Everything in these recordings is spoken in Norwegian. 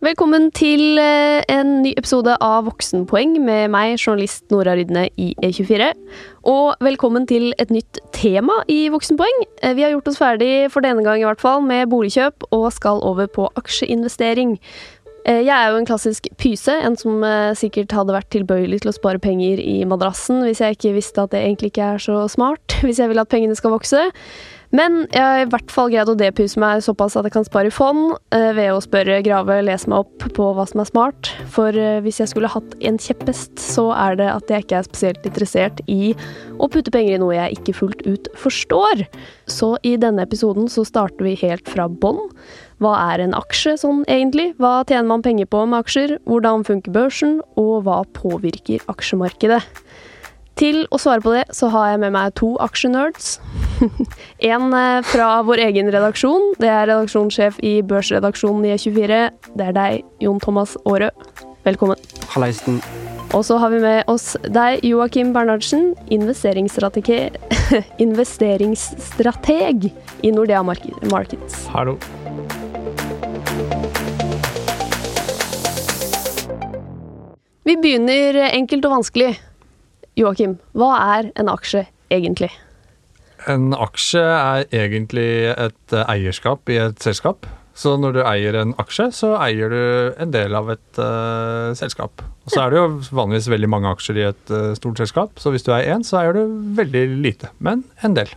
Velkommen til eh, en ny episode av Voksenpoeng med meg, journalist Nora Rydne i E24. Og velkommen til et nytt tema i Voksenpoeng. Eh, Vi har gjort oss ferdig for denne gang i hvert fall med boligkjøp og skal over på aksjeinvestering. Eh, Jeg er jo en klassisk pyse, en som sikkert hadde vært tilbøyelig til å spare penger i madrassen hvis jeg ikke visste at det egentlig ikke er så smart, hvis jeg vil at pengene skal vokse. Men jeg har i hvert fall greid å depuse meg såpass at jeg kan spare i fond eh, ved å spørre, grave, lese meg opp på hva som er smart. For eh, hvis jeg skulle hatt en kjepphest, så er det at jeg ikke er spesielt interessert i å putte penger i noe jeg ikke fullt ut forstår. Så i denne episoden så starter vi helt fra bånn. Hva er en aksje sånn egentlig? Hva tjener man penger på med aksjer? Hvordan funker børsen? Og hva påvirker aksjemarkedet? Til å svare på det, så har jeg med meg to aksjenerds. en eh, fra vår egen redaksjon. Det er redaksjonssjef i børsredaksjonen i E24. Det er deg, Jon Thomas Aarø. Velkommen. Halleisen. Og så har vi med oss deg, Joakim Bernhardsen, investeringsstratege- investeringsstrateg i Nordea Markets. Hallo. Vi begynner enkelt og vanskelig. Joakim, hva er en aksje egentlig? En aksje er egentlig et eh, eierskap i et selskap. Så når du eier en aksje, så eier du en del av et uh, selskap. Og så er det jo vanligvis veldig mange aksjer i et uh, stort selskap, så hvis du eier én, så eier du veldig lite, men en del.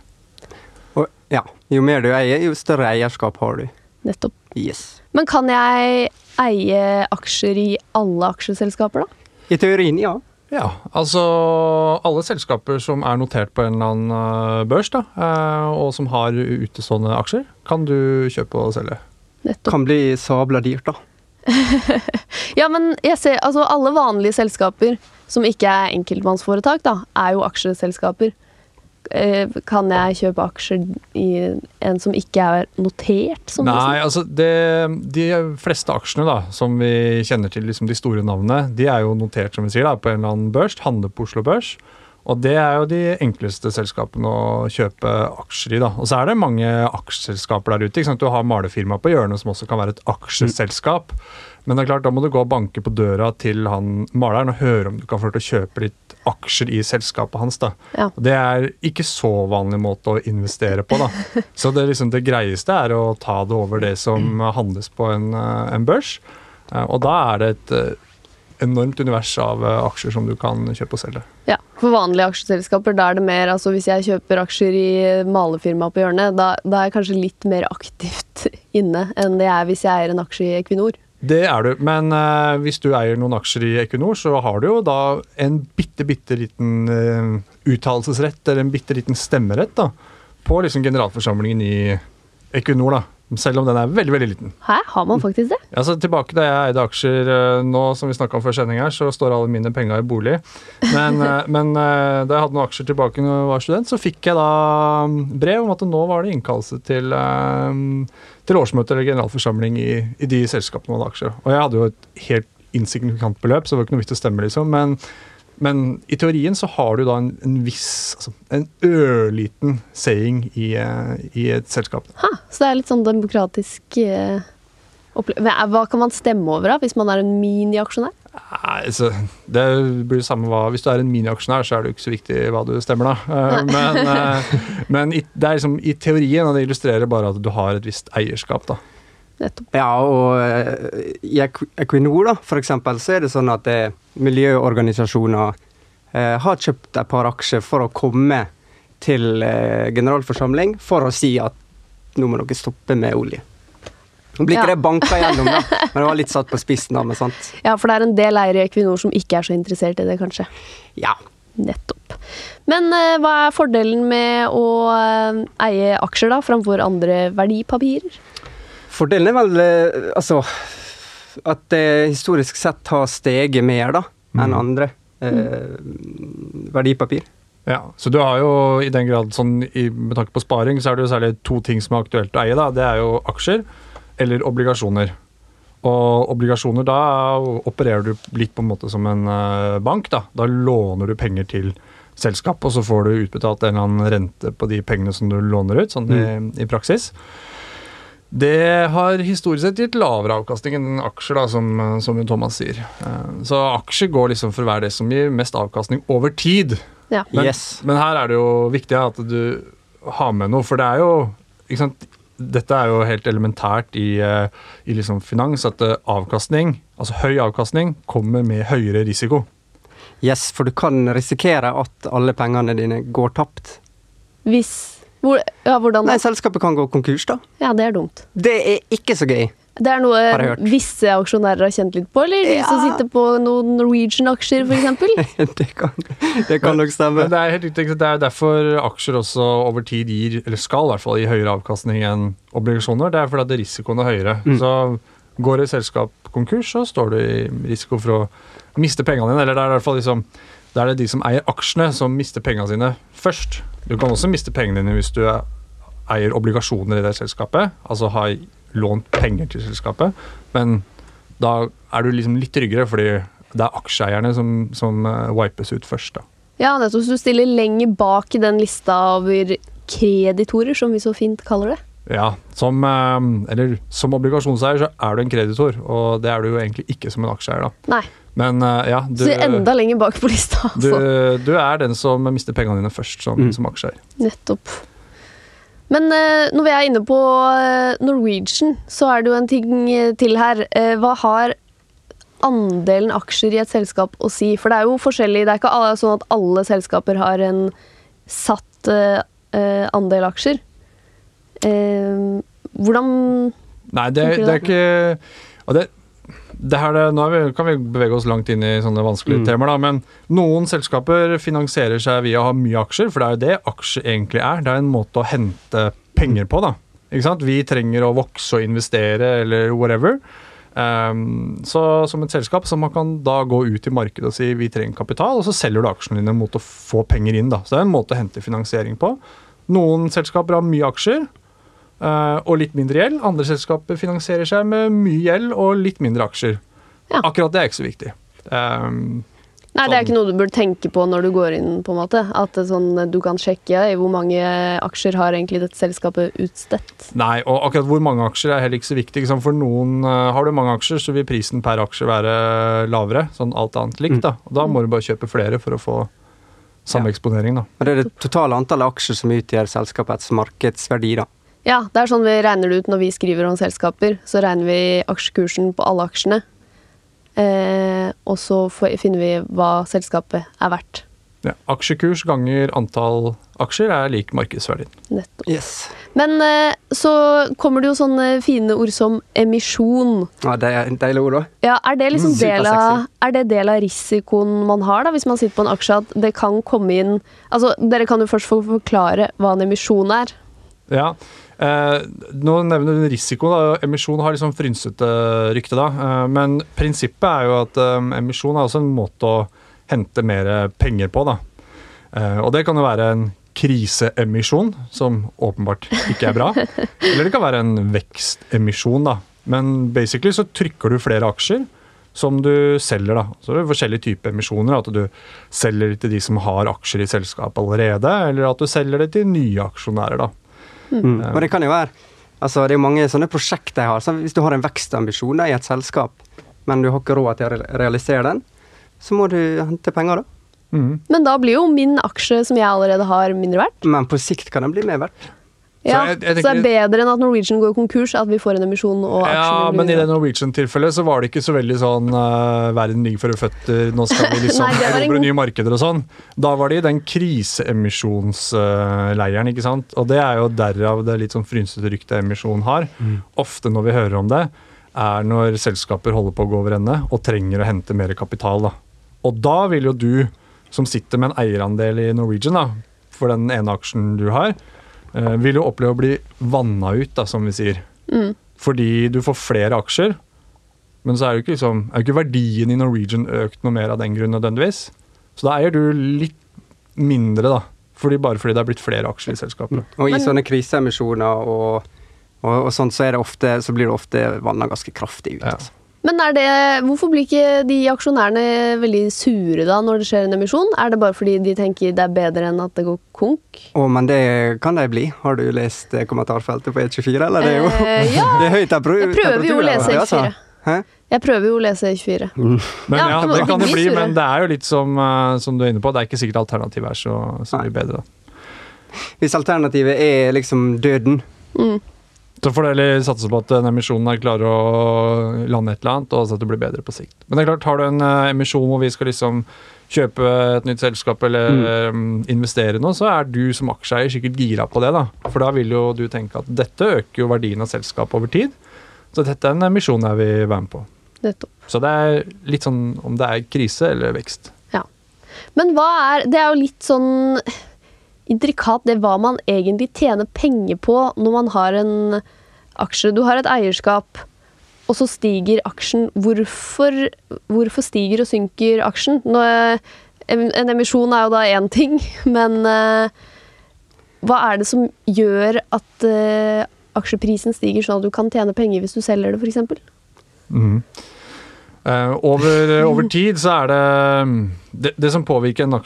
Og ja, jo mer du eier, jo større eierskap har du. Nettopp. Yes. Men kan jeg eie aksjer i alle aksjeselskaper, da? I teorien, ja. Ja, altså alle selskaper som er notert på en eller annen eh, børs, da, eh, og som har utestående aksjer, kan du kjøpe og selge. Nettopp. Kan bli sabla dyrt, da. Ja, men jeg ser, altså alle vanlige selskaper som ikke er enkeltmannsforetak, da, er jo aksjeselskaper. Eh, Kan jeg kjøpe aksjer i en som ikke er notert? Som Nei, altså det, de fleste aksjene da, som vi kjenner til, liksom de store navnene, de er jo notert som vi sier da, på en eller annen børs, handler på Oslo Børs. Og det er jo de enkleste selskapene å kjøpe aksjer i. da. Og så er det mange aksjeselskaper der ute. ikke sant? Du har malerfirma på hjørnet som også kan være et aksjeselskap. Men det er klart, da må du gå og banke på døra til han maleren og høre om du kan få lov til å kjøpe litt aksjer i selskapet hans. da. Ja. Det er ikke så vanlig måte å investere på. da. Så det, liksom, det greieste er å ta det over det som handles på en, eh, en børs. Eh, Og da er det et eh, enormt univers av aksjer som du kan kjøpe og selge. Ja, For vanlige aksjeselskaper da er det mer altså Hvis jeg kjøper aksjer i malerfirmaet på hjørnet, da, da er jeg kanskje litt mer aktivt inne enn det er hvis jeg eier en aksje i Equinor. Det er du, men uh, hvis du eier noen aksjer i Equinor, så har du jo da en bitte, bitte liten uh, uttalelsesrett, eller en bitte liten stemmerett, da, på liksom generalforsamlingen i Equinor, da. Selv om den er veldig, veldig liten. Hæ, har man faktisk det? Ja, så Tilbake da jeg eide aksjer eh, nå, som vi snakka om før sending her, så står alle mine penger i bolig. Men, eh, men eh, da jeg hadde noen aksjer tilbake når jeg var student, så fikk jeg da mm, brev om at nå var det innkallelse til, til årsmøte eller generalforsamling i, i de selskapene man hadde aksjer. Og jeg hadde jo et helt insignifikant beløp, så det var ikke noe vits å stemme, liksom. Men, men i teorien så har du da en, en viss, altså en ørliten saying i, eh, i et selskap. Ha, så det er litt sånn demokratisk eh, opplevelse Hva kan man stemme over da, hvis man er en miniaksjonær? Altså, det blir det samme hva Hvis du er en miniaksjonær, så er det jo ikke så viktig hva du stemmer, da. Eh, men eh, men i, det er liksom i teorien, og det illustrerer bare at du har et visst eierskap, da. Nettopp. Ja, og eh, i Equinor, da, for eksempel, så er det sånn at det, miljøorganisasjoner eh, har kjøpt et par aksjer for å komme til eh, generalforsamling for å si at nå må dere stoppe med olje. Nå blir ikke Ja. det banka gjennom, da, men det var litt satt på spissen. da, men sant? Ja, for det er en del eiere i Equinor som ikke er så interessert i det, kanskje. Ja. Nettopp. Men eh, hva er fordelen med å eh, eie aksjer da, framfor andre verdipapirer? Fordelen er vel eh, altså at det historisk sett har steget mer da, enn Mm. andre eh, verdipapir. Ja, så du har jo i den grad sånn i, Med tanke på sparing, så er det jo særlig to ting som er aktuelt å eie. da, Det er jo aksjer eller obligasjoner. Og obligasjoner, da opererer du litt på en måte som en eh, bank. Da Da låner du penger til selskap, og så får du utbetalt en eller annen rente på de pengene som du låner ut, sånn i, i praksis. Det har historisk sett gitt lavere avkastning enn aksjer, da, som, som Thomas sier. Eh, Så aksjer går liksom for å være det som gir mest avkastning over tid. Ja. Men, Yes. men her er det jo viktig at du har med noe, for det er jo ikke sant? Dette er jo helt elementært i, eh, i liksom finans, at eh, avkastning, altså høy avkastning, kommer med høyere risiko. yes, for du kan risikere at alle pengene dine går tapt. Hvis hvor, Ja, hvordan Nei, selskapet kan gå konkurs, da. Ja, det er dumt. Det er ikke så gøy. Det er noe visse aksjonærer har kjent litt på, eller de som sitter på noen Norwegian-aksjer, f.eks.? det kan, det kan nok stemme. Men det er helt riktig, det er derfor aksjer også over tid gir, eller skal i hvert fall gi høyere avkastning enn obligasjoner. Det er fordi at risikoen er høyere. Mm. Så går et selskap konkurs, så står du i risiko for å miste pengene dine. Eller det er i hvert fall liksom det er det de som eier aksjene, som mister pengene sine først. Du kan også miste pengene dine hvis du er- eier obligasjoner i det selskapet, altså har lånt penger til selskapet, men da er du liksom litt tryggere, fordi det er aksjeeierne som, som eh, wipes ut først. da. Ja, nettopp. Så du stiller lenger bak i den lista over kreditorer, som vi så fint kaller det. Ja, som, eh, eller, som obligasjonseier så er du en kreditor, og det er du jo egentlig ikke som en aksjeeier. da. Nei. Men uh, ja, du, Så enda lenger bak på lista, du, altså. du er den som mister pengene dine først som, Mm. som aksjeeier. Nettopp. Men uh, når vi er inne på eh, Norwegian, så er det jo en ting til her. Uh, hva har andelen aksjer i et selskap å si? For det er jo forskjellig. Det er ikke alle, sånn at alle selskaper har en satt andel aksjer. Hvordan Nei, det, det er ikke og det her, nå vi, kan vi bevege oss langt inn i sånne vanskelige Mm. temaer, da, men noen selskaper finansierer seg via å ha mye aksjer, for det er jo det aksjer egentlig er. Det er en måte å hente penger på, da. Ikke sant? Vi trenger å vokse og investere, eller whatever. Um, så som et selskap så man kan da gå ut i markedet og si vi trenger kapital, og så selger du aksjene dine mot å få penger inn. da. Så det er en måte å hente finansiering på. Noen selskaper har mye aksjer og litt mindre gjeld. Andre selskaper finansierer seg med mye gjeld og litt mindre aksjer. Ja. Akkurat det er ikke så viktig. Um, Nei, det er Sånn. ikke noe du burde tenke på når du går inn, på en måte. At sånn, du kan sjekke i hvor mange aksjer har egentlig dette selskapet utstedt. nei, og akkurat hvor mange aksjer er heller ikke så viktig. Ikke? For noen eh, Har du mange aksjer, så vil prisen per aksje være lavere. Sånn alt annet likt. da. Og da må du bare kjøpe flere for å få samme Ja. eksponering. da. Og det er det totale antallet aksjer som utgjør selskapets markedsverdi. da. Ja, det er sånn vi regner det ut når vi skriver om selskaper. Så regner vi aksjekursen på alle aksjene. Eh, og så finner vi hva selskapet er verdt. Ja. Aksjekurs ganger antall aksjer er lik markedsverdien. Nettopp. Yes. Men eh, så kommer det jo sånne fine ord som emisjon. Ja, det er deilig ord, da. Ja, er det liksom Mm, del av, er det del av risikoen man har da, hvis man sitter på en aksje, at det kan komme inn Altså, Dere kan jo først få forklare hva en emisjon er. Ja. Eh, nå nevner du risiko. da. Emisjon har liksom frynsete rykte, da. Eh, men prinsippet er jo at eh, emisjon er også en måte å hente mer penger på. da. Eh, og det kan jo være en kriseemisjon, som åpenbart ikke er bra. Eller det kan være en vekstemisjon, da. Men basically så trykker du flere aksjer som du selger. da. Så det er forskjellige typer emisjoner. At du selger til de som har aksjer i selskapet allerede, eller at du selger det til nye aksjonærer. da. Mm. Og det kan jo være Altså, det er jo mange sånne prosjekter jeg har. Så hvis du har en vekstambisjon da, i et selskap, men du har ikke råd til å realisere den, så må du hente penger, da. Mm. Men da blir jo min aksje som jeg allerede har, mindre verdt. Men på sikt kan den bli mer verdt. Ja, jeg- jeg så det er bedre enn at Norwegian går konkurs, at vi får en emisjon og aksjene Ja, men i det. Norwegian-tilfellet så var det ikke så veldig sånn uh, verden ligger for føtter, nå skal vi liksom erobre nye markeder og sånn. Da var det i den kriseemisjonsleiren, ikke sant. Og det er jo derav det litt sånn frynsete ryktet emisjon har. Ofte når vi hører om det, er når selskaper holder på å gå over ende og trenger å hente mer kapital. da. Og da vil jo du, som sitter med en eierandel i Norwegian, da, for den ene aksjen du har, eh, vil jo oppleve å bli vanna ut, da, som vi sier. Mm. Fordi du får flere aksjer, men så er jo ikke, liksom, er jo ikke verdien i Norwegian økt noe mer av den grunn nødvendigvis. Så da eier du litt mindre, da. Fordi, bare fordi det er blitt flere aksjer i selskapet. Og i sånne kriseemisjoner og, og, og sånt, så, så blir det ofte vanna ganske kraftig ut. Ja. Altså. Men er det, hvorfor blir ikke de aksjonærene veldig sure da når det skjer en emisjon? Er det bare fordi de tenker det er bedre enn at det går konk? Å, men det kan de bli. Har du lest eh, kommentarfeltet på E24, eller? Det er jo Eh, ja. det er høy temperatur. Jeg prøver jo å lese altså. E24. Hæ? Jeg prøver jo å lese 24. Men Ja, ja, det kan det bli, men det er jo litt som, eh, som du er inne på, det er ikke sikkert alternativet er så, så mye bedre. da. Hvis alternativet er liksom døden Mm. Så får heller satse på at den emisjonen her klarer å lande et eller annet, og at det blir bedre på sikt. Men det er klart, har du en eh, emisjon hvor vi skal liksom kjøpe et nytt selskap eller mm. investere noe, så er du som aksjeeier sikkert gira på det, da. For da vil jo du tenke at dette øker jo verdien av selskapet over tid. Så dette er en emisjon jeg vil være med på. Nettopp. Så det er litt sånn om det er krise eller vekst. Ja. Men hva er Det er jo litt sånn intrikat det hva man egentlig tjener penger på når man har en aksje. Du har et eierskap, og så stiger aksjen. Hvorfor, hvorfor stiger og synker aksjen? Nå, en emisjon er jo da én ting, men eh, hva er det som gjør at eh, aksjeprisen stiger sånn at du kan tjene penger hvis du selger det, f.eks.? Mhm. Eh, over, over tid så er det, det Det som påvirker en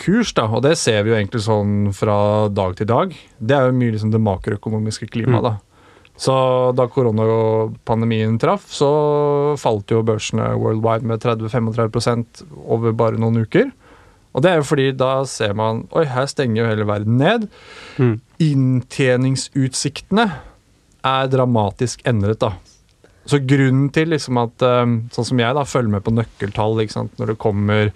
aksjekurs, da, og det ser vi jo egentlig sånn fra dag til dag, det er jo mye liksom det makroøkonomiske klimaet. da. Så da koronapandemien traff, så falt jo børsene worldwide med 30-35% over bare noen uker. Og det er jo fordi da ser man Oi, her stenger jo hele verden ned. Mm. Inntjeningsutsiktene er dramatisk endret, da. Så grunnen til liksom at eh, Sånn som jeg da følger med på nøkkeltall ikke sant? når det kommer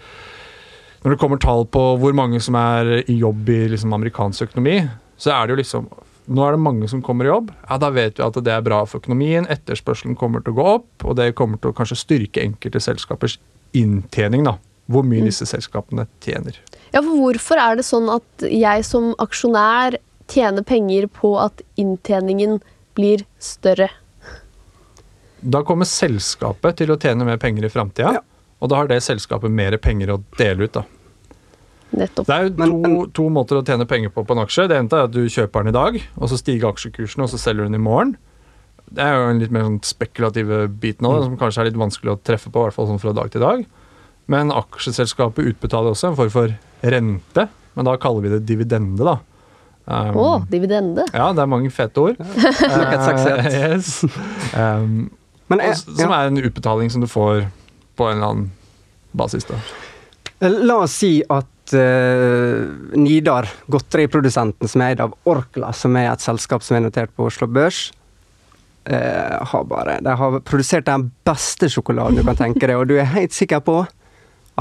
når det kommer tall på hvor mange som er i jobb i liksom, amerikansk økonomi, så er det jo liksom Nå er det mange som kommer i jobb. Ja, Da vet vi at det er bra for økonomien. Etterspørselen kommer til å gå opp, og det kommer til å kanskje styrke enkelte selskapers inntjening. da. Hvor mye disse selskapene tjener. Ja, for hvorfor er det sånn at jeg som aksjonær tjener penger på at inntjeningen blir større? Da kommer selskapet til å tjene mer penger i framtida, Ja. og da har det selskapet mer penger å dele ut. da. Nettopp. Det er jo to, men- to måter å tjene penger på på en aksje. Det ene er at du kjøper den i dag, og så stiger aksjekursen, og så selger du den i morgen. Det er jo en litt mer sånn spekulative biten av det, som kanskje er litt vanskelig å treffe på, i hvert fall sånn fra dag til dag. Men aksjeselskapet utbetaler også en form for rente, men da kaller vi det dividende, da. Um, Å, dividende. Ja, det er mange fete ord. Eh, yes. um, Men jeg, s- som ja. er en utbetaling som du får på en eller annen basis. da. La oss si at eh, Nidar, godteriprodusenten som er eid av Orkla, som er et selskap som er notert på Oslo Børs, uh, har bare De har produsert den beste sjokoladen du kan tenke deg, og du er helt sikker på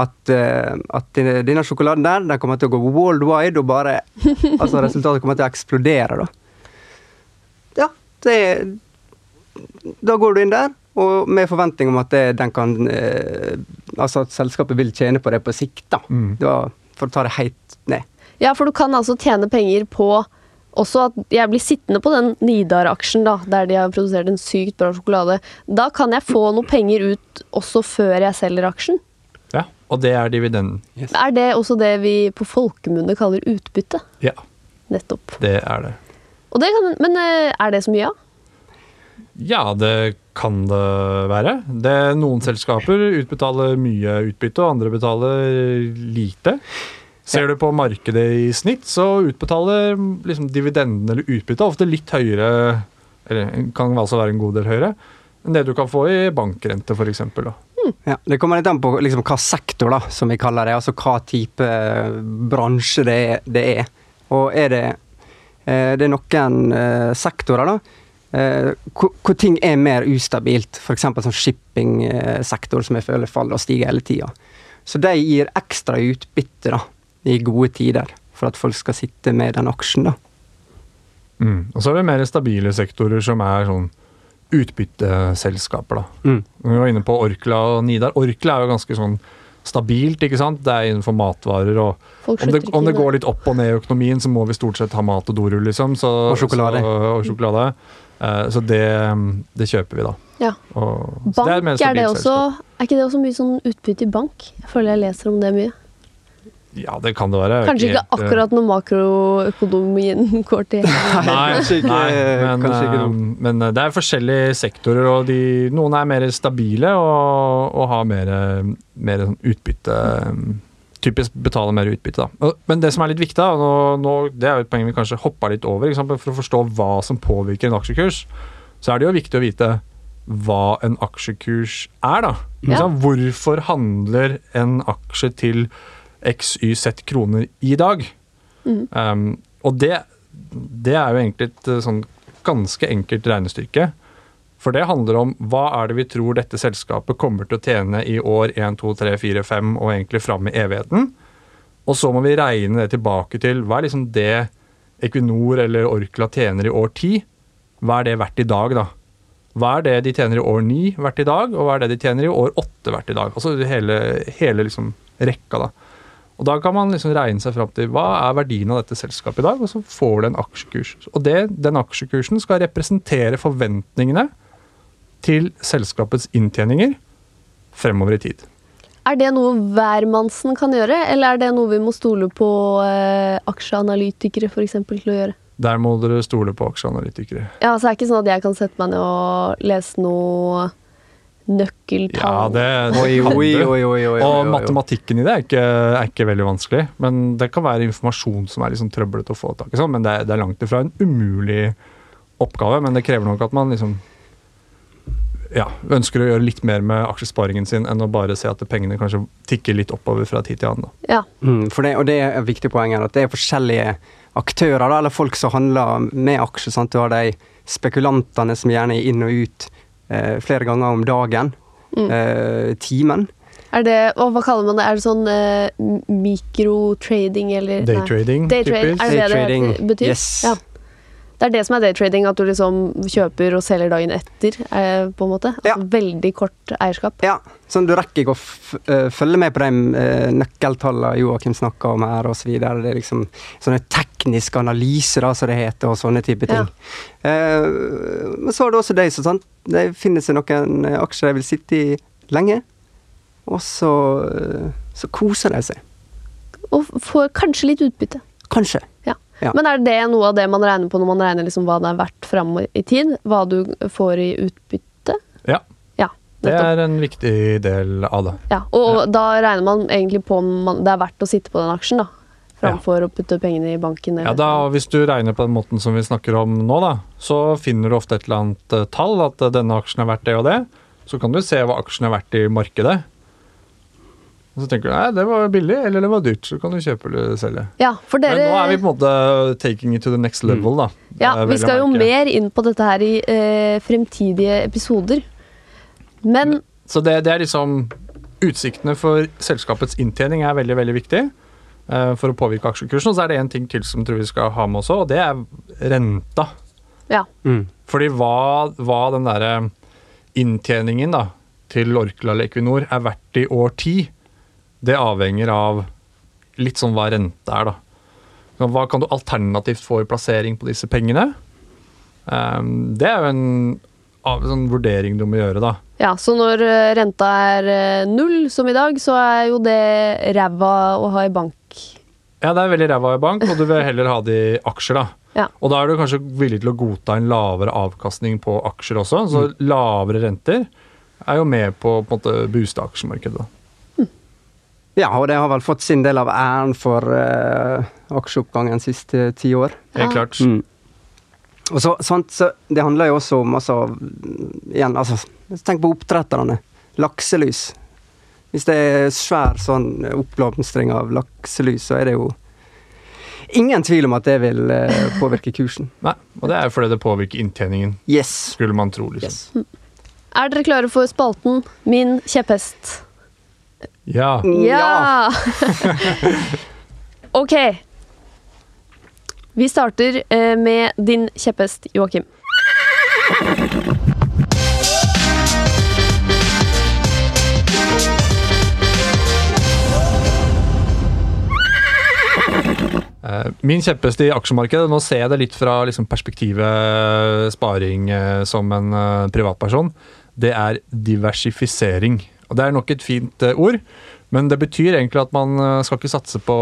at, uh, at denne sjokoladen der den kommer til å gå worldwide, og bare Altså, resultatet kommer til å eksplodere, da. Ja, det Da går du inn der, og med forventning om at det, den kan eh, Altså at selskapet vil tjene på det på sikt, da. Mm. da for å ta det helt ned. Ja, for du kan altså tjene penger på også at jeg blir sittende på den Nidar-aksjen, da, der de har produsert en sykt bra sjokolade. Da kan jeg få noe penger ut også før jeg selger aksjen. Ja, og det er dividenden. Er det også det vi på folkemunne kaller utbytte? Ja, Nettopp. det er det. Og det kan, men eh, er det så mye, av? Ja, det kan det være. Det, noen selskaper utbetaler mye utbytte, og andre betaler lite. Ser du på markedet i snitt, så utbetaler liksom dividenden eller utbyttet ofte litt høyere, eller kan altså være en god del høyere, enn det du kan få i bankrente, f.eks. Ja, det kommer litt an på liksom, hva sektor, da, som vi kaller det. Altså hva type eh, bransje det er. Det er. Og er det eh, Det er noen eh, sektorer, da. Eh, hvor, hvor ting er mer ustabilt. F.eks. sånn shippingsektor, som jeg føler faller og stiger hele tida. Så de gir ekstra utbytte da, i gode tider, for at folk skal sitte med den aksjen. da. Mm. Og så er det mer stabile sektorer som er sånn utbytteselskaper, da. Mm. Vi var inne på Orkla og Nidar. Orkla er jo ganske sånn stabilt, ikke sant. Det er innenfor matvarer og om det, om det går litt opp og ned i økonomien, så må vi stort sett ha mat og dorull, liksom. Så, Og sjokolade. Så, og sjokolade. Eh, så det, det kjøper vi, da. Ja. Og, Bank, det er, er, det også. Er ikke det også mye sånn utbytte i bank? Jeg føler jeg leser om det mye. Ja, det kan det være. Kanskje ikke helt, eh, akkurat når makroøkonomien går til Nei, Kanskje ikke- nei men, kanskje ikke eh, men eh, det er forskjellige sektorer, og de, noen er mer stabile og, og har mer, mer sånn utbytte eh, Typisk betaler mer utbytte, da. Men det som er litt viktig, da, nå, nå, det er jo et poeng vi kanskje hoppa litt over, for å forstå hva som påvirker en aksjekurs, så er det jo viktig å vite hva en aksjekurs er, da. Ja. Hvorfor handler en aksje til XYZ kroner i dag? Mm. Um, og det, det er jo egentlig et eh, sånn ganske enkelt regnestykke. For det handler om hva er det vi tror dette selskapet kommer til å tjene i år 1, 2, 3, 4, 5 og egentlig fram i evigheten. Og så må vi regne det tilbake til hva er liksom det Equinor eller Orkla tjener i år 10. Hva er det verdt i dag, da? Hva er det de tjener i år 9 verdt i dag, og hva er det de tjener i år 8 verdt i dag? Altså hele, hele liksom rekka, da. Og Da kan man liksom regne seg fram til hva er verdien av dette selskapet i dag, og så får du en aksjekurs. Og det, Den aksjekursen skal representere forventningene til selskapets inntjeninger fremover i tid. Er det noe hvermannsen kan gjøre, eller er det noe vi må stole på eh, aksjeanalytikere for eksempel, til å gjøre? Der må dere stole på aksjeanalytikere. Ja, så er det ikke sånn at jeg kan sette meg ned og lese noe nøkkeltall. Ja, det oi, oi, oi, oi, Og matematikken i det er ikke, er ikke veldig vanskelig. Men Det kan være informasjon som er liksom trøblete å få tak i. Sånn, men det er, det er langt ifra en umulig oppgave. Men det krever nok at man liksom ja, ønsker å gjøre litt mer med aksjesparingen sin enn å bare se at pengene kanskje tikker litt oppover fra tid til annen. Ja. Mm, for det, og det er et viktig poeng her, at det er forskjellige aktører, da, eller folk som handler med aksjer. Sant? Du har de spekulantene som gjerne er inn og ut eh, flere ganger om dagen. Mm. Eh, timen. Er det, og hva kaller man det? Er det sånn eh, mikrotrading eller. Daytrading, Daytrade, typisk. er det det det betyr? yes. Ja. Det er det som er daytrading, at du liksom kjøper og selger dagen etter, eh, på en måte. Altså Ja. Veldig kort eierskap. Ja, sånn du rekker ikke å eh, følge med på de uh, nøkkeltallene Joakim snakker om her, osv. Det er liksom sånne tekniske analyser, da, som det heter, og sånne type ting. Eh, men så er det også de som sant, de finner seg noen eh, aksjer de vil sitte i lenge, og så, eh, så koser de seg. Og får kanskje litt utbytte. Kanskje. Ja. Ja. Men er det noe av det man regner på når man regner liksom hva det er verdt fram i tid? Hva du får i utbytte? Ja, Ja, det er en viktig del av det. Ja, og da regner man egentlig på om det er verdt å sitte på den aksjen, da. Framfor å putte pengene i banken. Ja, eller- da, Hvis du regner på den måten som vi snakker om nå, da, så finner du ofte et eller annet eh, tall, at eh, denne aksjen er verdt det og det. Så kan du se hva aksjen er verdt i markedet. Og så tenker du nei, det var billig eller det var dyrt, så kan du kjøpe eller selge. Ja, for dere... Men nå er vi på en måte taking it to the next level, da. Ja, Eh, vi skal jo mer inn på dette her i eh, fremtidige episoder. Men Så det, det er liksom Utsiktene for selskapets inntjening er veldig veldig viktig eh, for å påvirke aksjekursen. Og så er det en ting til som jeg tror vi skal ha med også, og det er renta. ja. Mm. Fordi hva, hva den derre inntjeningen da, til Orkla eller Equinor er verdt i år ti, det avhenger av litt sånn hva rente er, da. Hva kan du alternativt få i plassering på disse pengene? Um, det er jo en av, sånn vurdering du må gjøre, da. ja, så når eh, renta er eh, null, som i dag, så er jo det ræva å ha i bank. Ja, det er veldig ræva i bank, og du vil heller ha det i aksjer, da. Ja. Og da er du kanskje villig til å godta en lavere avkastning på aksjer også, så lavere renter er jo med på måte booste aksjemarkedet. da. Ja, og det har vel fått sin del av æren for uh, aksjeoppgangen de siste ti år. Helt klart. Mm. Og så, sant, så Det handler jo også om altså, igjen, altså, Tenk på oppdretterne. Lakselus. Hvis det er svær sånn oppblomstring av lakselus, så er det jo ingen tvil om at det vil uh, påvirke kursen. Nei, og det er jo fordi det påvirker inntjeningen, Yes. skulle man tro. liksom. yes. Er dere klare for spalten Min kjepphest? Ja. Ja! ok. Vi starter eh, med din kjepphest, Joakim. Eh, Min kjepphest i aksjemarkedet, nå ser jeg det litt fra liksom, perspektivet sparing eh, som en privatperson, det er diversifisering. Og Det er nok et fint eh, ord, men det betyr egentlig at man eh, skal ikke satse på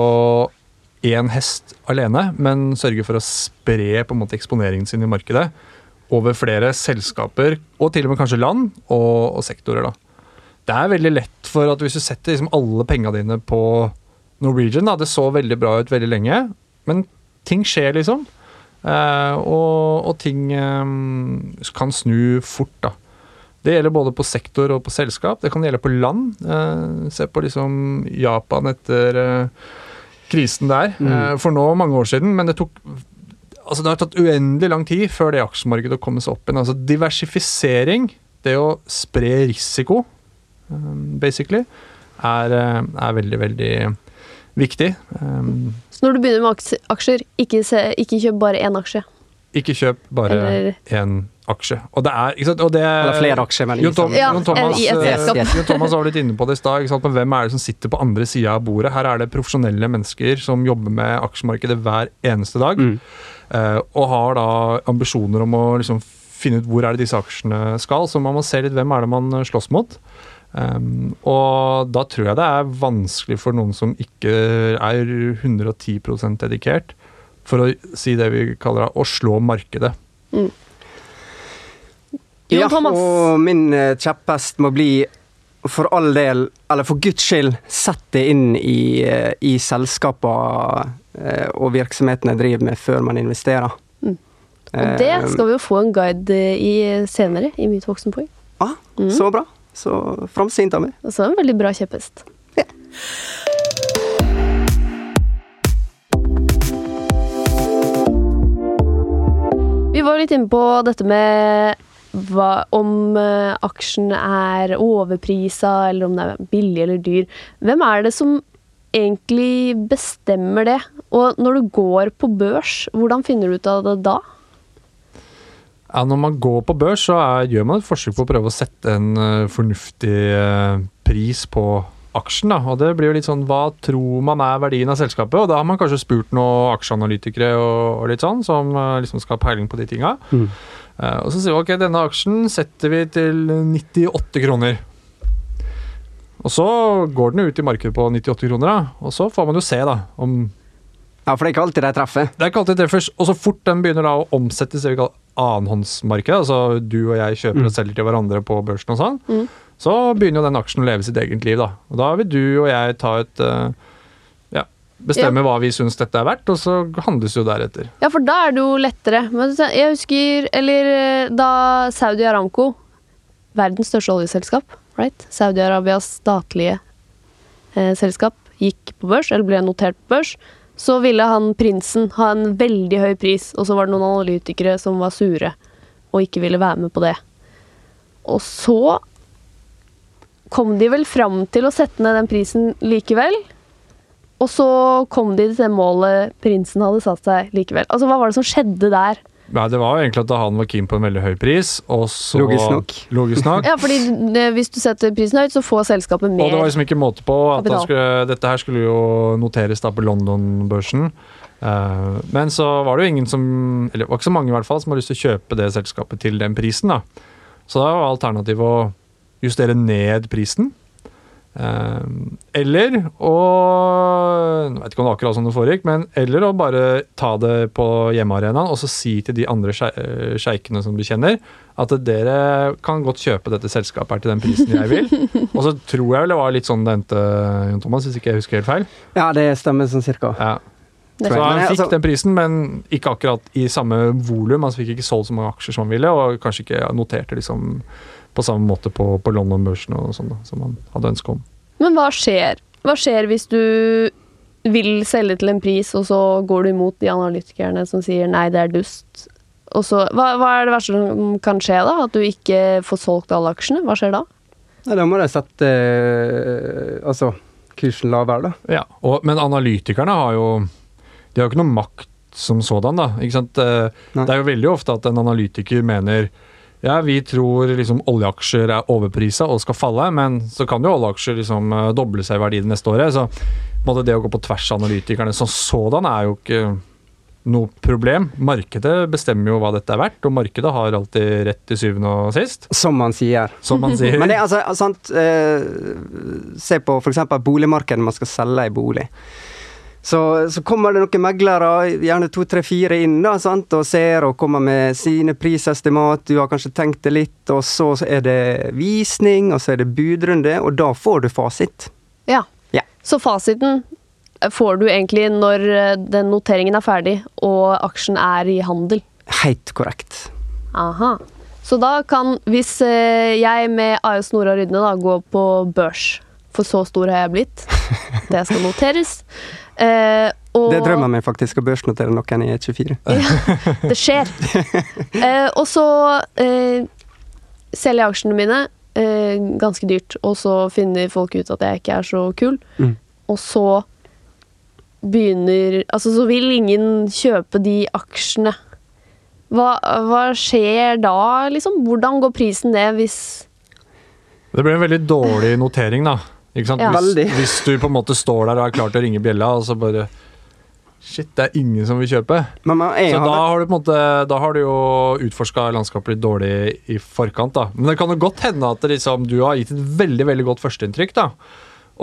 én hest alene, men sørge for å spre på en måte eksponeringen sin i markedet over flere selskaper, og til og med kanskje land og, og sektorer. da. Det er veldig lett for at hvis du setter liksom alle penga dine på Norwegian da, Det så veldig bra ut veldig lenge, men ting skjer, liksom. Eh, og, og, ting eh, kan snu fort, da. Det gjelder både på sektor og på selskap. Det kan gjelde på land. Eh, se på liksom Japan etter eh, krisen der mm. Eh, for nå mange år siden. Men det tok altså det har tatt uendelig lang tid før det aksjemarkedet kom seg opp igjen. Altså diversifisering, det å spre risiko, basically, er, er veldig, veldig viktig. Så når du begynner med aksjer, ikke, se, ikke kjøp bare én aksje? Ikke kjøp bare én aksje. Og det er, ikke sant? Og det, Eller flere aksjer, men Jon, Tom, ja, Jon Thomas, yes, yes. Jon Thomas var litt inne på det i stad. Men hvem er det som sitter på andre sida av bordet? Her er det profesjonelle mennesker som jobber med aksjemarkedet hver eneste dag. Mm. Uh, og har da ambisjoner om å liksom finne ut hvor er det disse aksjene skal. Så man må se litt hvem er det man slåss mot. Um, og da tror jeg det er vanskelig for noen som ikke er 110% dedikert, for å si det vi kaller å slå markedet. Mm. Ja, og min eh, kjepphest må bli for all del, eller for guds skyld, sett det inn i, eh, i selskapene eh, og virksomhetene driver med før man investerer. Mm. Og det skal vi jo få en guide i senere, i Myt voksenpoeng. Ah, mm. Så bra. Så framsynt av meg. Og så en veldig bra kjepphest. Ja. Vi var litt inne på dette med hva, om uh, aksjen er overprisa, eller om det er billig eller dyr. Hvem er det som egentlig bestemmer det? Og når du går på børs, hvordan finner du ut av det da? Ja, når man går på børs, så er, gjør man et forsøk på å prøve å sette en uh, fornuftig uh, pris på aksjen. Da. Og det blir jo litt sånn hva tror man er verdien av selskapet? Og da har man kanskje spurt noen aksjeanalytikere og, og litt sånn, som uh, liksom skal ha peiling på de tinga. Mm. Eh, og så sier vi ok, denne aksjen setter vi til 98 kroner. Og så går den ut i markedet på 98 kroner, da. og så får man jo se da, om Ja, for det er ikke alltid de treffer? Det er ikke alltid de treffer. Og så fort den begynner da å omsettes i det vi kaller annenhåndsmarkedet, altså du og jeg kjøper mm. og selger til hverandre på børsen og sånn, mm. så begynner jo den aksjen å leve sitt eget liv, da. Og da vil du og jeg ta et uh, bestemme ja. hva vi syns dette er verdt, og så handles jo deretter. Ja, for da er det jo lettere. Men jeg husker Eller eh, da Saudi Aramco, verdens største oljeselskap, right? Saudi-Arabias statlige eh, selskap, gikk på børs, eller ble notert på børs, så ville han prinsen ha en veldig høy pris, og så var det noen analytikere som var sure og ikke ville være med på det. Og så kom de vel fram til å sette ned den prisen likevel. Og så kom de til det målet prinsen hadde satt seg likevel. Altså, Hva var det som skjedde der? Nei, Det var jo egentlig at han var keen på en veldig høy pris, og så Logisk nok. Logisk nok. ja, fordi eh, hvis du setter prisen høyt, så får selskapet mer Og det var liksom ikke måte på. at skulle, Dette her skulle jo noteres da på London-børsen. Uh, men så var det jo ingen som Eller det var ikke så mange i hvert fall som hadde lyst til å kjøpe det selskapet til den prisen. da. Så da var alternativet å justere ned prisen. Uh, eller å Jeg vet ikke om det var akkurat sånn det foregikk, men eller å bare ta det på hjemmearenaen og så si til de andre eh, sjeikene som du kjenner, at dere kan godt kjøpe dette selskapet her til den prisen jeg vil. og så tror jeg vel det var litt sånn det endte, Jon Thomas, hvis ikke jeg husker helt feil. Ja, det stemmer sånn cirka. Ja. Så han fikk altså- den prisen, men ikke akkurat i samme volum. Han fikk ikke solgt så mange aksjer som han ville, og kanskje ikke noterte liksom på samme måte på, på London-børsen og sånn, som han hadde ønske om. Men hva skjer? Hva skjer hvis du vil selge til en pris, og så går du imot de analytikerne som sier nei, det er dust? Og så, hva, hva er det verste som kan skje, da? At du ikke får solgt alle aksjene? Hva skjer da? Nei, Da må de sette eh, altså, kursen lavere, da. Ja, og, Men analytikerne har jo De har jo ikke noe makt som sådan, da. Ikke sant? Nei. det er jo veldig ofte at en analytiker mener ja, vi tror liksom oljeaksjer er overprisa og skal falle, men så kan jo oljeaksjer liksom eh, doble seg i verdi det neste året. Så det å gå på tvers av analytikerne som sådan er jo ikke noe problem. Markedet bestemmer jo hva dette er verdt, og markedet har alltid rett til syvende og sist, Som man sier. som man sier. Men det er altså sant eh, Se på f.eks. boligmarkedet man skal selge en bolig. Så, så kommer det noen meglere, gjerne to, tre, fire inn, da, sant, og ser og kommer med sine prisestimat. Du har kanskje tenkt det litt, og så er det visning, og så er det budrunde, og da får du fasit. Ja. Ja. Så fasiten får du egentlig når eh, den noteringen er ferdig og aksjen er i handel. Helt korrekt. Aha. Så da kan, hvis eh, jeg med AS Nora Rydne da går på børs, for så stor har jeg blitt, det skal noteres. Eh, og Det drømmer jeg min faktisk, å børsnotere noen i E24. det skjer. Eh, og så eh, selger jeg aksjene mine eh, ganske dyrt, og så finner folk ut at jeg ikke er så kul. Mm. Og så begynner Altså, så vil ingen kjøpe de aksjene. Hva, hva skjer da, liksom? Hvordan går prisen ned hvis Det blir en veldig dårlig notering, da. Ikke sant? Ja. Hvis, hvis du på en måte står der og er klar til å ringe bjella, og så bare Shit, det er ingen som vil kjøpe. Jeg Så har da har du på en måte Da har du jo utforska landskapet litt dårlig i forkant, da. Men det kan jo godt hende at liksom, du har gitt et veldig veldig godt førsteinntrykk, da.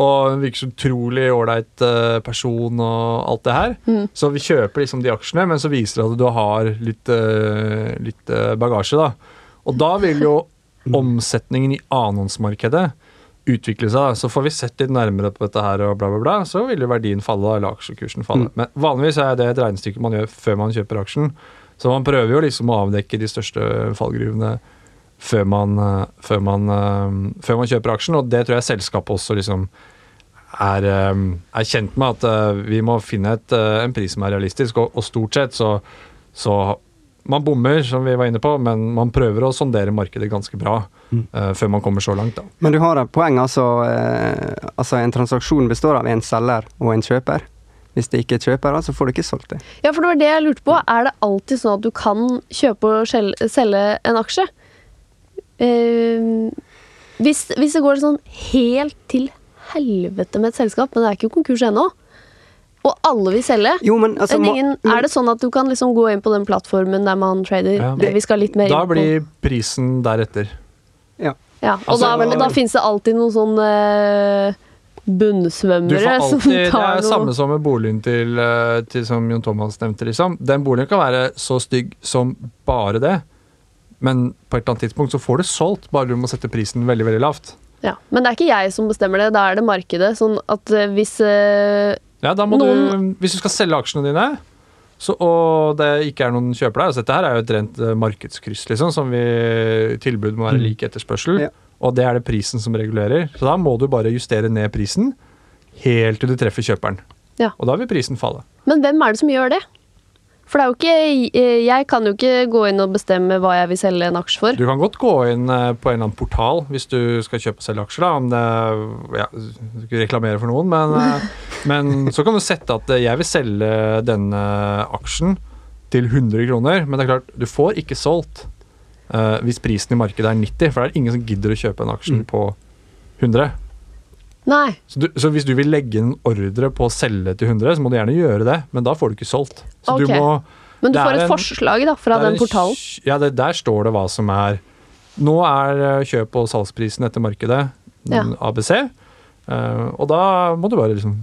Og virker så utrolig ålreit eh, person og alt det her. Mm. Så vi kjøper liksom de aksjene, men så viser det at du har litt, eh, litt eh, bagasje, da. Og da vil jo omsetningen i annonsmarkedet utvikle seg. Så får vi sett litt nærmere på dette her, og bla, bla, bla, så vil jo verdien falle, eller aksjekursen falle. Mm. Men vanligvis er det et regnestykke man gjør før man kjøper aksjen. Så man prøver jo liksom å avdekke de største fallgruvene før man, eh, før man, eh, før man kjøper aksjen, og det tror jeg selskapet også liksom er, eh, er kjent med at vi må finne et, en pris som er realistisk, og, og stort sett så, så man bommer, som vi var inne på, men man prøver å sondere markedet ganske bra Mm. uh, før man kommer så langt. da. Men du har et poeng, altså. uh, altså en transaksjon består av en selger og en kjøper. Hvis det ikke er kjøper, så får du ikke solgt det. Ja, for det var det jeg lurte på. Er det alltid sånn at du kan kjøpe og selge en aksje? Uh, hvis, hvis det går sånn helt til helvete med et selskap, men det er ikke konkurs ennå, og alle vil selge Jo, men altså men ingen, Er det sånn at du kan liksom gå inn på den plattformen der man trader? Ja. Det, vi skal litt mer Da inn på blir prisen deretter. Ja. ja, Og Altså, da, og, da finnes det alltid noen sånn eh, bunnsvømmere alltid, som alltid, Det er noe samme som med boligen til, eh, til som Jon Thomas nevnte. liksom. Den boligen kan være så stygg som bare det, men på et eller annet tidspunkt så får du solgt, bare du må sette prisen veldig veldig lavt. ja. Men det er ikke jeg som bestemmer det, da er det markedet. Sånn at eh, hvis eh, Ja, da må Noen- du, Hvis du skal selge aksjene dine, så, og det ikke er noen kjøper der altså Dette her er jo et rent eh, markedskryss, liksom, som vi tilbud må være Mm. lik etterspørsel. Ja. Og det er det prisen som regulerer. Så da må du bare justere ned prisen helt til du treffer kjøperen. Ja. Og da vil prisen falle. Men hvem er det som gjør det? For det er jo ikke eh, Jeg kan jo ikke gå inn og bestemme hva jeg vil selge en aksje for. Du kan godt gå inn eh, på en eller annen portal hvis du skal kjøpe og selge aksjer. da, om det, ja, Du skal reklamere for noen, men, eh, men så kan du sette at jeg vil selge denne aksjen til 100 kroner. Men det er klart, du får ikke solgt uh, hvis prisen i markedet er 90, for det er ingen som gidder å kjøpe en aksje Mm. på 100. Nei. Så, du, så hvis du vil legge en ordre på å selge til 100, så må du gjerne gjøre det, men da får du ikke solgt. Så Ok. du må Men du får er et en- forslag da, fra den portalen. Ja, det, der står det hva som er Nå er eh, kjøp- og salgsprisen etter markedet Ja. ABC, eh, og da må du bare liksom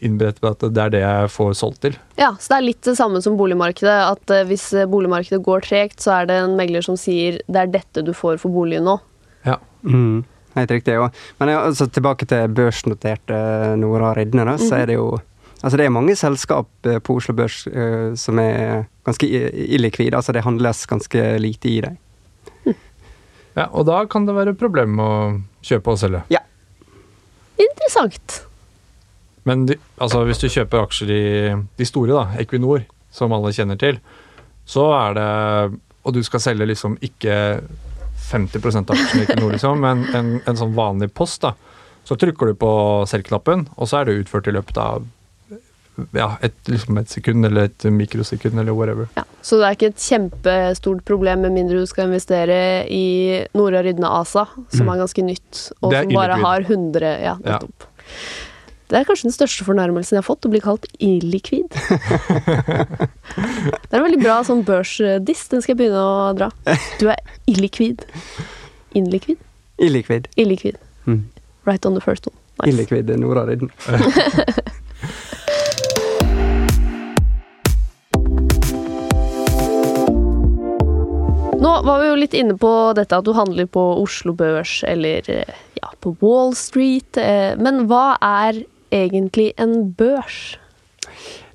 innberette på at det er det jeg får solgt til. Ja, så det er litt det samme som boligmarkedet. At eh, hvis boligmarkedet går tregt, så er det en megler som sier det er dette du får for boligen nå. Ja. Mm, helt riktig. Ja. Men altså, tilbake til børsnoterte Nora Ridne, da, så Mhm. er det jo Altså det er mange selskap eh, på Oslo Børs uh, som er ganske illikvide. Altså det handles ganske lite i dem. Ja, og da kan det være problem med å kjøpe og selge. Ja. Interessant. Men de, altså, hvis du kjøper aksjer i de store, da, Equinor, som alle kjenner til, så er det Og du skal selge liksom ikke 50% av aksjene ikke noe, liksom, men en, en sånn vanlig post, da. Så trykker du på selvknappen, og så er det utført i løpet av ja, et, liksom et sekund eller et mikrosekund eller whatever. Ja, så det er ikke et kjempestort problem med mindre du skal investere i Nora Rydne ASA, som Mm. er ganske nytt, og som bare har 100 Ja, Ja. Det er kanskje den største fornærmelsen jeg har fått, å bli kalt illikvid. det er en veldig bra sånn børsdiss. Den skal jeg begynne å dra. Du er illikvid. Inlikvid? Illikvid. Illikvid. Mm. Right on the first one. Nice. Illikvid Nora Rydden. Nå var vi jo litt inne på dette at du handler på Oslo Børs eller eh, ja, på Wall Street. eh, Men hva er egentlig en børs?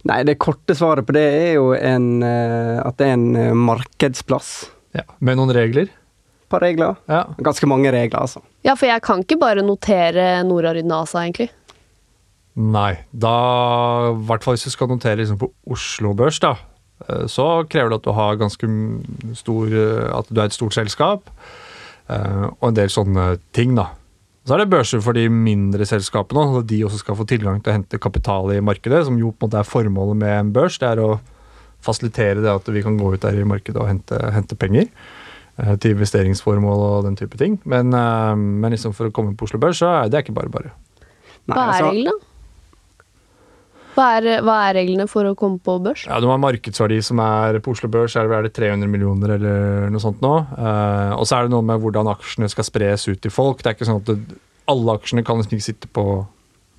Nei, det korte svaret på det er jo en, eh, at det er en eh, markedsplass. Ja, Med noen regler. Et par regler. Ja. Ganske mange regler, altså. Ja, for jeg kan ikke bare notere Nora Rydden ASA, egentlig. Nei. Da, i hvert fall hvis du skal notere liksom på Oslo Børs, da, eh, så krever det at du har ganske stor At du er et stort selskap, eh, og en del sånne ting, da. Så er det børser for de mindre selskapene, og de også skal få tilgang til å hente kapital i markedet, som jo på en måte er formålet med en børs. Det er å fasilitere det at vi kan gå ut der i markedet og hente, hente penger eh, til investeringsformål og den type ting. Men, eh, men liksom for å komme på Oslo Børs, så er det ikke bare bare. Nei, altså, reglene? Hva er, hva er reglene for å komme på børs? Ja, Du må ha markedsverdi som er på Oslo Børs, er det, er det 300 millioner eller noe sånt nå. Uh, og så er det noe med hvordan aksjene skal spres ut til folk. Det er ikke sånn at det, alle aksjene kan liksom ikke sitte på,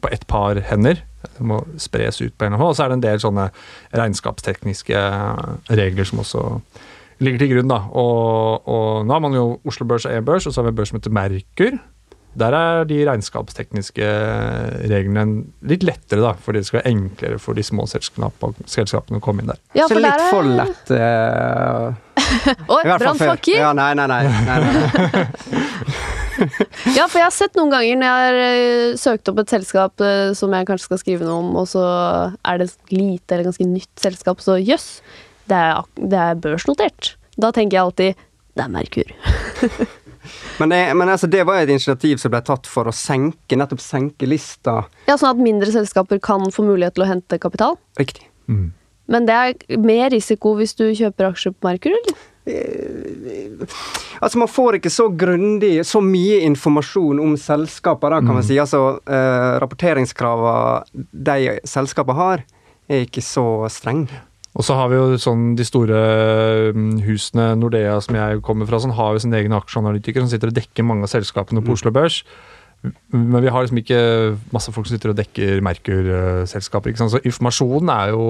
på ett par hender. Det må spres ut på en eller annen. Og så er det en del sånne regnskapstekniske regler som også ligger til grunn. da. Og, og nå har man jo Oslo Børs og E-børs, og så har vi en børs som heter Merkur. Der er de regnskapstekniske reglene litt lettere, da, fordi det skal være enklere for de små selskapene, å komme inn der. Ja, så litt der er- for lett. uh, Oi, brannfakker! Ja, nei, nei, nei. nei, nei. Ja, for jeg har sett noen ganger når jeg har eh, søkt opp et selskap eh, som jeg kanskje skal skrive noe om, og så er det et lite eller ganske nytt selskap, så jøss, det, er det er børsnotert. Da tenker jeg alltid det er Merkur. Men, det, men altså, det var et initiativ som ble tatt for å senke, nettopp senke lista. Ja, Sånn at mindre selskaper kan få mulighet til å hente kapital. Riktig. Men det er mer risiko hvis du kjøper aksjer på Merkur, eller? Altså, man får ikke så grundig, så mye informasjon om selskaper, da, kan man si. Altså, eh, rapporteringskravene de selskapene har, er ikke så strenge. Og så har vi jo sånn de store mm, husene, Nordea som jeg kommer fra, sånn, har jo sin egen aksjeanalytiker som sitter og dekker mange av selskapene på Oslo Børs. Men vi har liksom ikke masse folk som sitter og dekker Merkur-selskaper. ikke sant? Så informasjonen er jo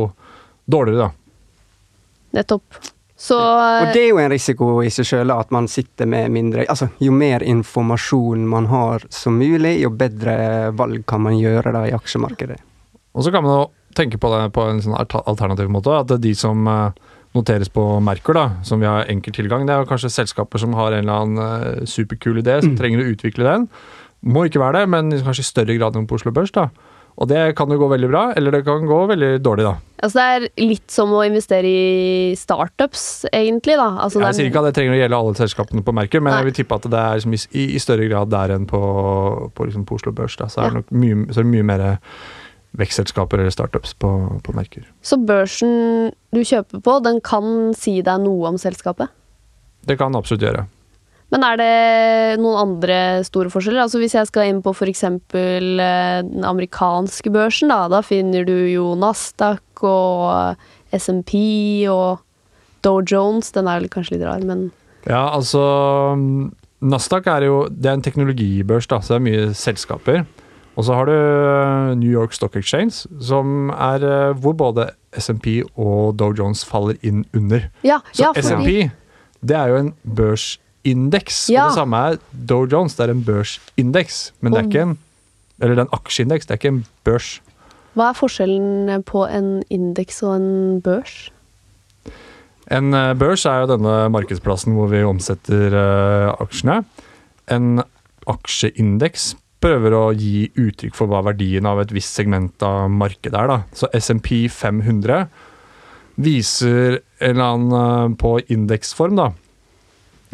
dårligere, da. Nettopp. Så Og det er jo en risiko i seg sjøl at man sitter med mindre Altså, jo mer informasjon man har som mulig, jo bedre valg kan man gjøre da i aksjemarkedet. Og så kan man jo tenke på det på en sånn alternativ måte. At det er de som eh, noteres på Merkur, da, som vi har enkel tilgang, det er jo kanskje selskaper som har en eller annen eh, superkul idé, som trenger å utvikle den. Må ikke være det, men kanskje i større grad enn på Oslo Børs. da. Og det kan jo gå veldig bra, eller det kan gå veldig dårlig, da. altså, det er litt som å investere i startups, egentlig, da. Altså, Jeg er- sier ikke at det trenger å gjelde alle selskapene på Merkur, men Nei. jeg vil tippe at det er liksom i, i, i større grad der enn på, på, liksom på Oslo Børs. Da. Så er Ja. det nok mye, så er det mye mer vekstselskaper eller startups på, på merker. Så børsen du kjøper på, den kan si deg noe om selskapet? Det kan absolutt gjøre. Men er det noen andre store forskjeller? Altså Hvis jeg skal inn på f.eks. den amerikanske børsen, da, da finner du jo Nasdaq og SMP og Dow Jones. Den er vel kanskje litt rar, men Ja, altså Nasdaq er jo det er en teknologibørs, da, så det er mye selskaper. Og så har du eh, New York Stock Exchange, som er eh, hvor både SMP og Dow Jones faller inn under. Ja, Så ja SMP, det er jo en børsindeks. Ja. Og det samme er Dow Jones, det er en børsindeks. Men det er ikke en Eller det er en aksjeindeks, det er ikke en børs. Hva er forskjellen på en indeks og en børs? En eh, børs er jo denne markedsplassen hvor vi omsetter aksjene. En aksjeindeks prøver å gi uttrykk for hva verdien av et visst segment av markedet er. Da. Så SMP 500 viser en eller annen eh, på indeksform, da.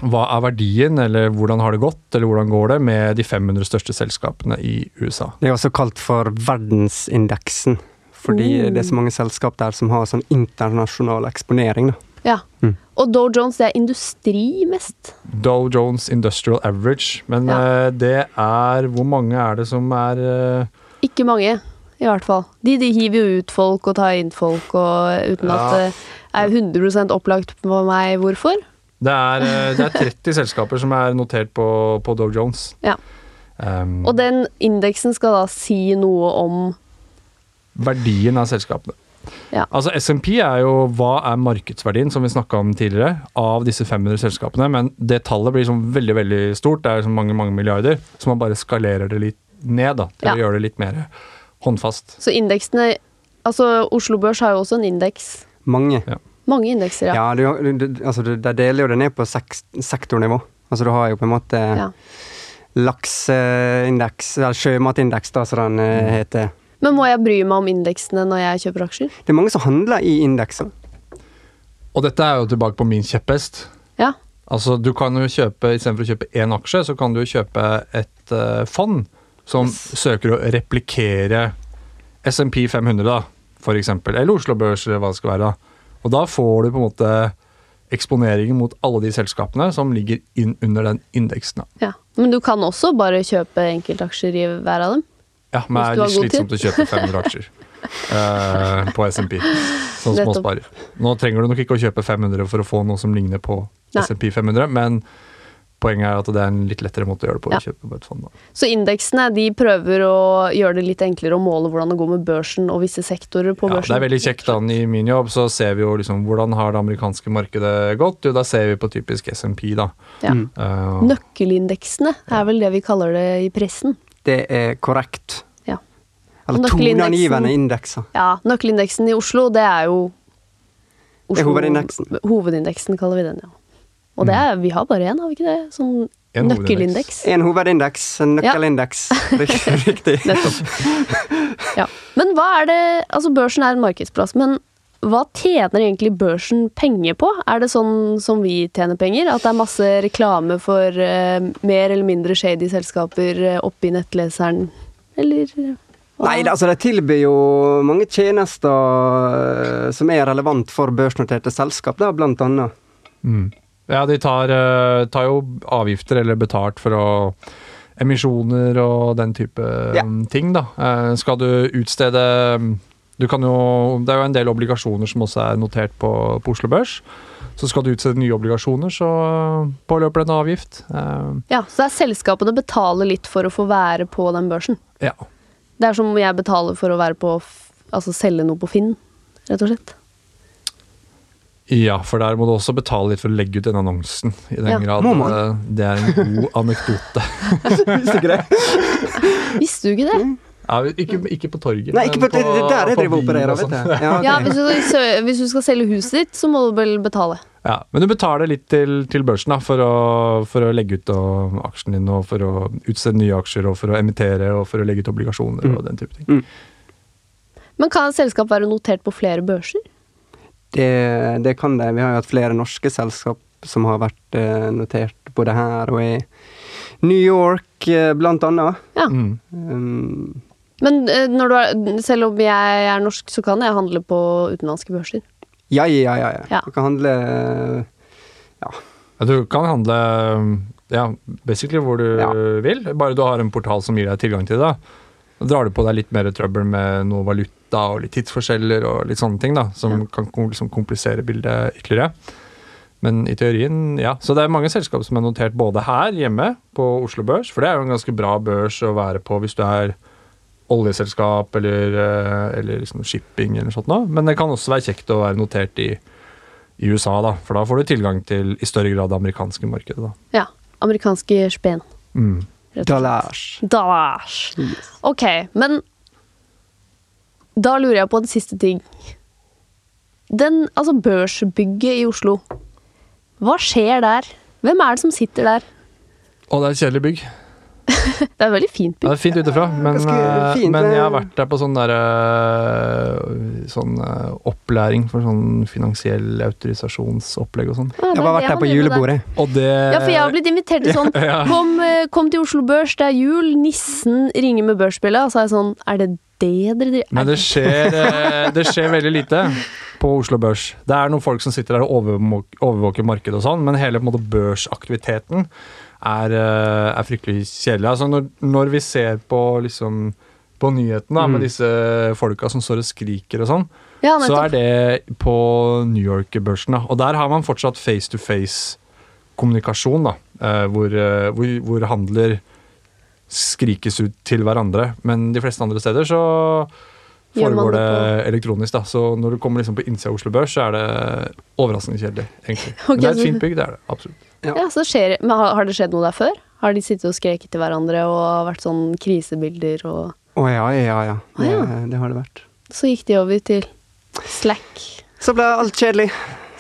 Hva er verdien, eller hvordan har det gått, eller hvordan går det med de 500 største selskapene i USA. Det er også kalt for verdensindeksen, fordi mm. det er så mange selskap der som har sånn internasjonal eksponering. da. Ja. Mm. Og Dow Jones, det er industri mest. Dow Jones Industrial Average, men Ja. eh, det er Hvor mange er det som er eh, Ikke mange. i hvert fall. De, de hiver jo ut folk og tar inn folk, og uten at det er 100% opplagt på meg hvorfor. Det er, eh, det er 30 selskaper som er notert på, på Dow Jones. Ja. Um, Og den indeksen skal da si noe om verdien av selskapene. Ja. Altså SMP er jo hva er markedsverdien, som vi snakka om tidligere, av disse 500 selskapene. Men det tallet blir sånn veldig veldig stort, det er så mange mange milliarder. Så man bare skalerer det litt ned da, til Ja. å gjøre det litt mer håndfast. Så indeksene Altså, Oslo Børs har jo også en indeks. Mange. Mange indekser, ja. Ja, du, du, altså, du, der deler jo det ned på seks, sektornivå. Altså, du har jo på en måte Ja. lakseindeks, eller sjømatindeks, da, som den eh, Mm. heter. Men må jeg bry meg om indeksene når jeg kjøper aksjer? Det er mange som handler i indekser. Og dette er jo tilbake på min kjepphest. Ja. Altså, du kan jo kjøpe, Istedenfor å kjøpe én aksje, så kan du jo kjøpe et uh, fond som søker å replikere SMP 500, da, for eksempel. Eller Oslo Børs, eller hva det skal være. da. Og da får du på en måte eksponeringen mot alle de selskapene som ligger inn under den indeksen. da. ja. Men du kan også bare kjøpe enkeltaksjer i hver av dem? Ja, men det er litt slitsomt å kjøpe 500 aksjer uh, på SMP som Nettopp. småsparer. Nå trenger du nok ikke å kjøpe 500 for å få noe som ligner på. SMP 500, men poenget er at det er en litt lettere måte å gjøre det på. Ja. å kjøpe på et fond. Da. Så indeksene de prøver å gjøre det litt enklere å måle hvordan det går med børsen og visse sektorer på Ja, det er veldig kjekt. da, I min jobb så ser vi jo liksom hvordan har det amerikanske markedet gått. Jo, da ser vi på typisk SMP, da. Ja. Eh, Nøkkelindeksene er vel det vi kaller det i pressen. Det er korrekt. Ja. Eller toneangivende indekser. Ja, Nøkkelindeksen i Oslo, det er jo Det er hovedindeksen. Hovedindeksen kaller vi den, ja. Og det er, vi har bare én, har vi ikke det? Sånn En nøkkelindeks. En hovedindeks, en nøkkelindeks. Rik- Riktig. Nettopp. Ja. Men hva er det Altså, børsen er en markedsplass, men hva tjener egentlig børsen penger på? Er det sånn som vi tjener penger? At det er masse reklame for uh, mer eller mindre shady selskaper eh, oppi nettleseren? Eller eh, hva? Nei, altså de tilbyr jo mange tjenester som er relevant for børsnoterte selskap, da, blant annet. Mm. Ja, de tar, tar jo avgifter eller betalt for å Emisjoner og den type Ja. um, ting, da. Skal du utstede um, du kan jo, Det er jo en del obligasjoner som også er notert på, på Oslo Børs. Så skal du utstede nye obligasjoner, så uh, påløper det en avgift. Eh, Ja, så det er selskapene betaler litt for å få være på den børsen. ja. Det er som jeg betaler for å være på Altså selge noe på Finn, rett og slett. ja, for der må du også betale litt for å legge ut den annonsen. I den Ja. grad Må man? eh, det er en god anekdote. Visste ikke det? Visste du ikke det? Ja, ikke, ikke på torget. Nei, ikke men på, det, der jeg driver og opererer, vet du. Ja, okay. Ja, hvis du, sø- hvis du skal selge huset ditt, så må du vel betale. Ja, men du betaler litt til, til børsen da, for å, for å legge ut og, aksjen din, og for å utstede nye aksjer, og for å emittere, og for å legge ut obligasjoner Mm. og den type ting. Men kan et selskap være notert på flere børser? Det, det kan det. Vi har jo hatt flere norske selskap som har vært eh, notert både her og i New York, eh, blant annet. Ja. Mm. Um, Men eh, når du er, selv om jeg er norsk, så kan jeg handle på utenlandske børser. ja, ja, ja, ja. Ja. Du kan handle eh, Ja, du kan handle ja, basically hvor du Ja. vil, bare du har en portal som gir deg tilgang til det. da. Drar du på deg litt mer trøbbel med noe valuta og litt tidsforskjeller og litt sånne ting, da, som Ja. kan liksom komplisere bildet ytterligere. Men i teorien, ja. Så det er mange selskap som er notert både her hjemme på Oslo Børs, for det er jo en ganske bra børs å være på hvis du er oljeselskap eller, eh, eller liksom shipping eller sånt noe. Men det kan også være kjekt å være notert i, i USA, da, for da får du tilgang til i større grad det amerikanske markedet. da. Ja. Amerikanske spen. Mm. dollars. Dollars. Yes. Ok, men da lurer jeg på en siste ting. Den, altså børsbygget i Oslo. Hva skjer der? Hvem er det som sitter der? Å, det er et kjedelig bygg. Det er veldig fint Ja, det er fint ut men, eh, fint, men jeg har eh. vært der på sånn derre Sånn eh, opplæring for sånn finansiell autorisasjonsopplegg og sånn. Ja, Jeg har vært der på der. julebordet. Og det Ja, for jeg har blitt invitert til sånn kom, kom til Oslo Børs, det er jul, nissen ringer med børsspillet. Og så er jeg sånn Er det det dere driver Men det skjer, det skjer veldig lite på Oslo Børs. Det er noen folk som sitter der og overvåker markedet og sånn, men hele på en måte, børsaktiviteten er, eh, er fryktelig kjedelig. Altså når, når vi ser på liksom på nyheten da, Mm. med disse folka som står og skriker og sånn, Ja, så er det på New York-børsen. Og der har man fortsatt face-to-face-kommunikasjon, da. eh, hvor, eh, hvor, hvor handler skrikes ut til hverandre. Men de fleste andre steder så foregår det det elektronisk. da. Så når du kommer liksom på innsida av Oslo Børs, så er det overraskende kjedelig, egentlig. Okay, Men det er et fint bygg, det er det. Absolutt. Ja, så skjer, men har, har det skjedd noe der før? Har de sittet og skreket til hverandre og vært sånn krisebilder og Å ja, ja, ja. Det, Å, ja. det har det vært. Så gikk de over til Slack. Så ble alt kjedelig.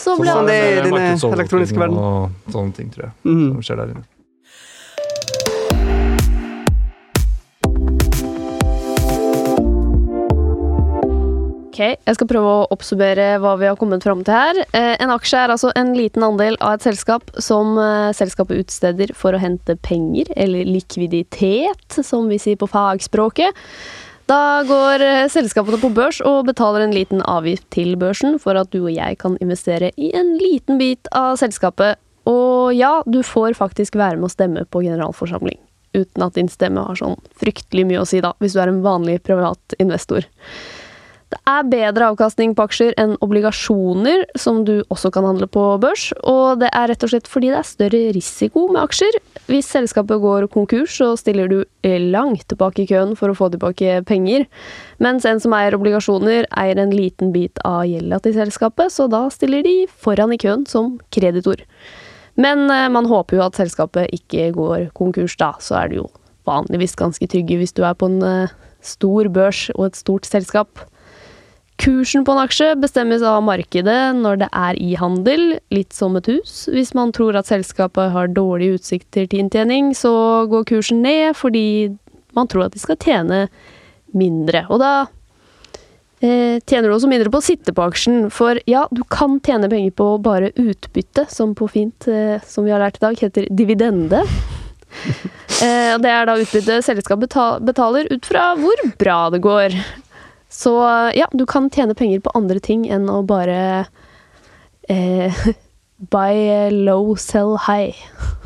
Så ble Sånn det er i med elektroniske verden. Og sånne ting, tror jeg. Mm. Som skjer der inne. Jeg skal prøve å oppsummere hva vi har kommet fram til her. Eh, en aksje er altså en liten andel av et selskap som eh, selskapet utsteder for å hente penger, eller likviditet, som vi sier på fagspråket. Da går eh, selskapene på børs og betaler en liten avgift til børsen for at du og jeg kan investere i en liten bit av selskapet. Og ja, du får faktisk være med å stemme på generalforsamling. Uten at din stemme har sånn fryktelig mye å si, da, hvis du er en vanlig privat investor. Det er bedre avkastning på aksjer enn obligasjoner, som du også kan handle på børs. Og det er rett og slett fordi det er større risiko med aksjer. Hvis selskapet går konkurs, så stiller du langt tilbake i køen for å få tilbake penger. Mens en som eier obligasjoner, eier en liten bit av gjelda til selskapet, så da stiller de foran i køen som kreditor. Men eh, man håper jo at selskapet ikke går konkurs da, så er det jo vanligvis ganske trygge hvis du er på en eh, stor børs og et stort selskap. Kursen på en aksje bestemmes av markedet når det er i handel, litt som et hus. Hvis man tror at selskapet har dårlige utsikter til inntjening, så går kursen ned fordi man tror at de skal tjene mindre. Og da eh, tjener du også mindre på å sitte på aksjen, for ja, du kan tjene penger på bare utbytte, som på fint, eh, som vi har lært i dag, heter dividende. Eh, det er da utbytte selskapet betaler ut fra hvor bra det går. Så ja, du kan tjene penger på andre ting enn å bare eh, buy low, sell high.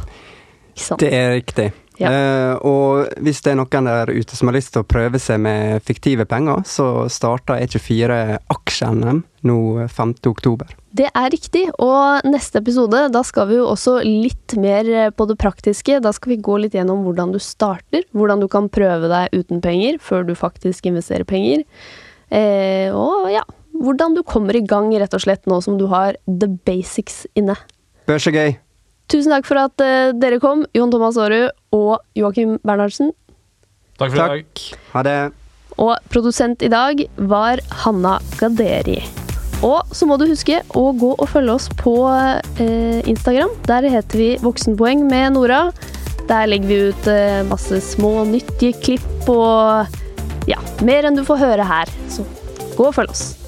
Ikke sant? Det er riktig. Ja. Eh, og hvis det er noen der ute som har lyst til å prøve seg med fiktive penger, så starter E24 aksje-NM nå 5. oktober. Det er riktig, og neste episode, da skal vi jo også litt mer på det praktiske. Da skal vi gå litt gjennom hvordan du starter, hvordan du kan prøve deg uten penger før du faktisk investerer penger. Eh, og ja, hvordan du kommer i gang rett og slett nå som du har the basics inne. Børs er gøy. Tusen takk for at eh, dere kom, Jon Thomas Aarud og Joakim Bernhardsen. Takk for i dag. Ha det. Og produsent i dag var Hanna Gaderi. Og så må du huske å gå og følge oss på eh, Instagram. Der heter vi Voksenpoeng med Nora. Der legger vi ut eh, masse små nyttige klipp og ja, mer enn du får høre her. Så gå og følg oss.